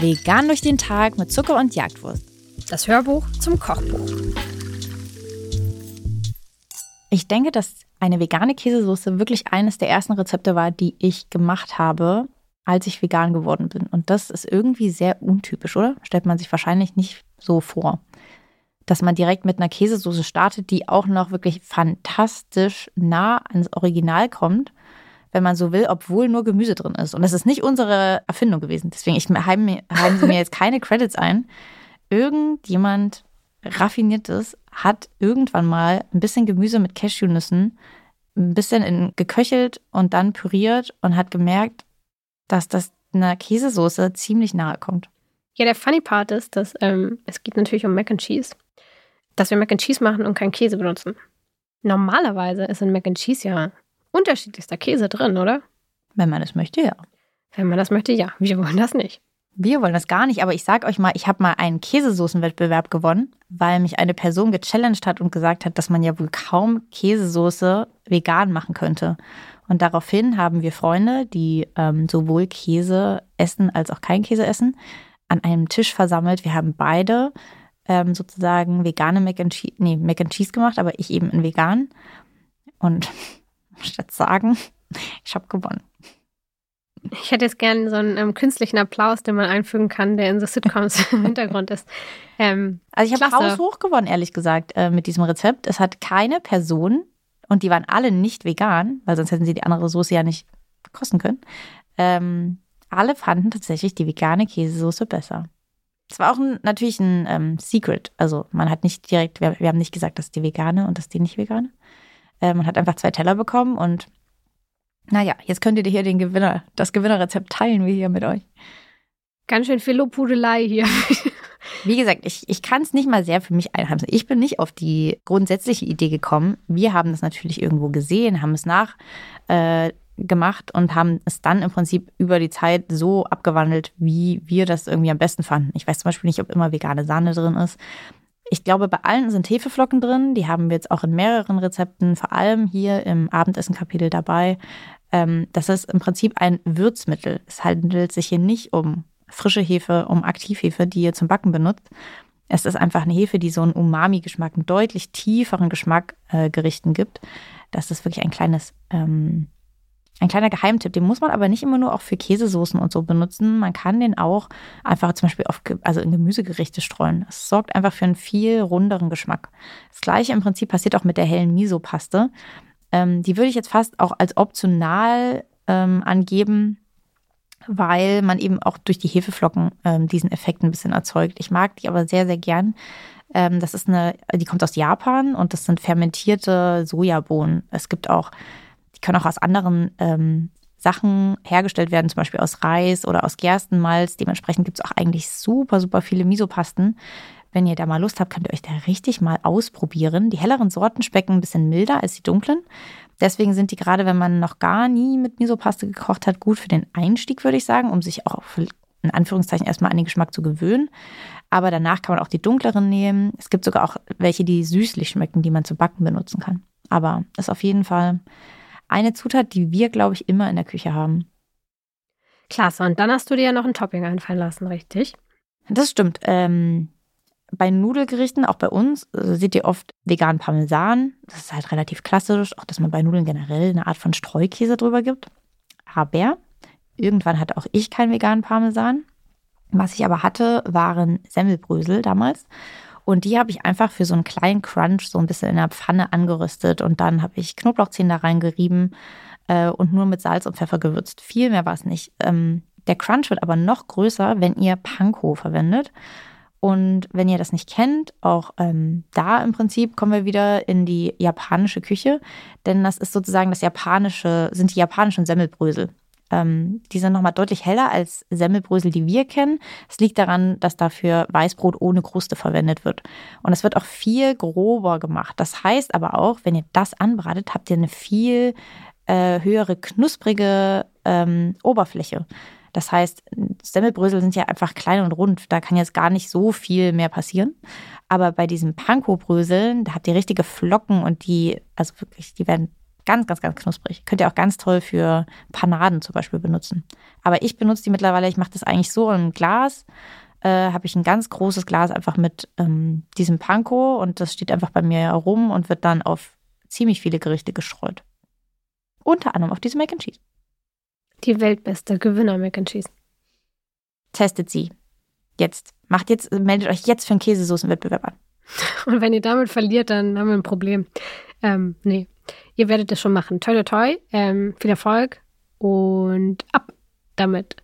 Vegan durch den Tag mit Zucker und Jagdwurst. Das Hörbuch zum Kochbuch. Ich denke, dass eine vegane Käsesoße wirklich eines der ersten Rezepte war, die ich gemacht habe, als ich vegan geworden bin. Und das ist irgendwie sehr untypisch, oder? Stellt man sich wahrscheinlich nicht so vor. Dass man direkt mit einer Käsesoße startet, die auch noch wirklich fantastisch nah ans Original kommt, wenn man so will, obwohl nur Gemüse drin ist. Und das ist nicht unsere Erfindung gewesen. Deswegen, ich heim, heim Sie mir jetzt keine Credits ein. Irgendjemand Raffiniertes hat irgendwann mal ein bisschen Gemüse mit Cashewnüssen ein bisschen in, geköchelt und dann püriert und hat gemerkt, dass das einer Käsesoße ziemlich nahe kommt. Ja, der funny Part ist, dass ähm, es geht natürlich um Mac and Cheese. Dass wir Mac and Cheese machen und keinen Käse benutzen. Normalerweise ist in Mac and Cheese ja unterschiedlichster Käse drin, oder? Wenn man das möchte, ja. Wenn man das möchte, ja. Wir wollen das nicht. Wir wollen das gar nicht, aber ich sag euch mal, ich habe mal einen Käsesoßenwettbewerb gewonnen, weil mich eine Person gechallenged hat und gesagt hat, dass man ja wohl kaum Käsesoße vegan machen könnte. Und daraufhin haben wir Freunde, die ähm, sowohl Käse essen als auch keinen Käse essen, an einem Tisch versammelt. Wir haben beide ähm, sozusagen vegane Mac and, Cheese, nee, Mac and Cheese gemacht, aber ich eben in vegan. Und statt sagen, ich habe gewonnen. Ich hätte jetzt gerne so einen ähm, künstlichen Applaus, den man einfügen kann, der in so Sitcoms im Hintergrund ist. Ähm, also ich habe haushoch gewonnen, ehrlich gesagt, äh, mit diesem Rezept. Es hat keine Person, und die waren alle nicht vegan, weil sonst hätten sie die andere Soße ja nicht kosten können. Ähm, alle fanden tatsächlich die vegane Käsesoße besser. Es war auch ein, natürlich ein ähm, Secret. Also man hat nicht direkt, wir, wir, haben nicht gesagt, das ist die vegane und das ist die nicht vegane. Äh, man hat einfach zwei Teller bekommen und naja, jetzt könnt ihr hier den Gewinner, das Gewinnerrezept teilen wir hier mit euch. Ganz schön viel Lobhudelei hier. Wie gesagt, ich, ich kann es nicht mal sehr für mich einheimsen. Ich bin nicht auf die grundsätzliche Idee gekommen. Wir haben das natürlich irgendwo gesehen, haben es nachgemacht äh, und haben es dann im Prinzip über die Zeit so abgewandelt, wie wir das irgendwie am besten fanden. Ich weiß zum Beispiel nicht, ob immer vegane Sahne drin ist. Ich glaube, bei allen sind Hefeflocken drin. Die haben wir jetzt auch in mehreren Rezepten, vor allem hier im Abendessen-Kapitel dabei. Ähm, das ist im Prinzip ein Würzmittel. Es handelt sich hier nicht um frische Hefe, um Aktivhefe, die ihr zum Backen benutzt. Es ist einfach eine Hefe, die so einen Umami-Geschmack, einen deutlich tieferen Geschmack äh, Gerichten gibt. Das ist wirklich ein kleines, ähm, ein kleiner Geheimtipp. Den muss man aber nicht immer nur auch für Käsesoßen und so benutzen. Man kann den auch einfach zum Beispiel auf, also in Gemüsegerichte streuen. Es sorgt einfach für einen viel runderen Geschmack. Das gleiche im Prinzip passiert auch mit der hellen Miso-Paste. Ähm, die würde ich jetzt fast auch als optional ähm, angeben, weil man eben auch durch die Hefeflocken ähm, diesen Effekt ein bisschen erzeugt. Ich mag die aber sehr, sehr gern. Ähm, das ist eine, die kommt aus Japan und das sind fermentierte Sojabohnen. Es gibt auch, die können auch aus anderen ähm, Sachen hergestellt werden, zum Beispiel aus Reis oder aus Gerstenmalz. Dementsprechend gibt es auch eigentlich super, super viele Misopasten. Wenn ihr da mal Lust habt, könnt ihr euch da richtig mal ausprobieren. Die helleren Sorten schmecken ein bisschen milder als die dunklen. Deswegen sind die gerade, wenn man noch gar nie mit Misopaste gekocht hat, gut für den Einstieg, würde ich sagen, um sich auch in Anführungszeichen erstmal an den Geschmack zu gewöhnen. Aber danach kann man auch die dunkleren nehmen. Es gibt sogar auch welche, die süßlich schmecken, die man zu backen benutzen kann. Aber ist auf jeden Fall eine Zutat, die wir, glaube ich, immer in der Küche haben. Klasse. Und dann hast du dir ja noch ein Topping einfallen lassen, richtig? Das stimmt. Ähm, bei Nudelgerichten, auch bei uns, äh, seht ihr oft veganen Parmesan. Das ist halt relativ klassisch, auch dass man bei Nudeln generell eine Art von Streukäse drüber gibt. Aber irgendwann hatte auch ich keinen veganen Parmesan. Was ich aber hatte, waren Semmelbrösel damals. Und die habe ich einfach für so einen kleinen Crunch so ein bisschen in der Pfanne angerüstet. Und dann habe ich Knoblauchzehen da reingerieben äh, und nur mit Salz und Pfeffer gewürzt. Viel mehr war es nicht. Ähm, der Crunch wird aber noch größer, wenn ihr Panko verwendet. Und wenn ihr das nicht kennt, auch ähm, da im Prinzip kommen wir wieder in die japanische Küche, denn das ist sozusagen das japanische, sind die japanischen Semmelbrösel. Ähm, die sind nochmal deutlich heller als Semmelbrösel, die wir kennen. Es liegt daran, dass dafür Weißbrot ohne Kruste verwendet wird. Und es wird auch viel grober gemacht. Das heißt aber auch, wenn ihr das anbratet, habt ihr eine viel äh, höhere knusprige ähm, Oberfläche. Das heißt, Semmelbrösel sind ja einfach klein und rund. Da kann jetzt gar nicht so viel mehr passieren. Aber bei diesen Panko-Bröseln, da habt ihr richtige Flocken und die, also wirklich, die werden Ganz, ganz, ganz knusprig. Könnt ihr auch ganz toll für Panaden zum Beispiel benutzen. Aber ich benutze die mittlerweile, ich mache das eigentlich so im Glas. Äh, habe ich ein ganz großes Glas einfach mit ähm, diesem Panko und das steht einfach bei mir herum und wird dann auf ziemlich viele Gerichte gestreut. Unter anderem auf diese Mac and Cheese. Die weltbeste Gewinner Mac and Cheese. Testet sie. Jetzt. Macht jetzt, meldet euch jetzt für einen Käsesoßenwettbewerb an. Und wenn ihr damit verliert, dann haben wir ein Problem. Ähm, nee, ihr werdet es schon machen. Toi, toi, toi. Ähm, viel Erfolg und ab damit.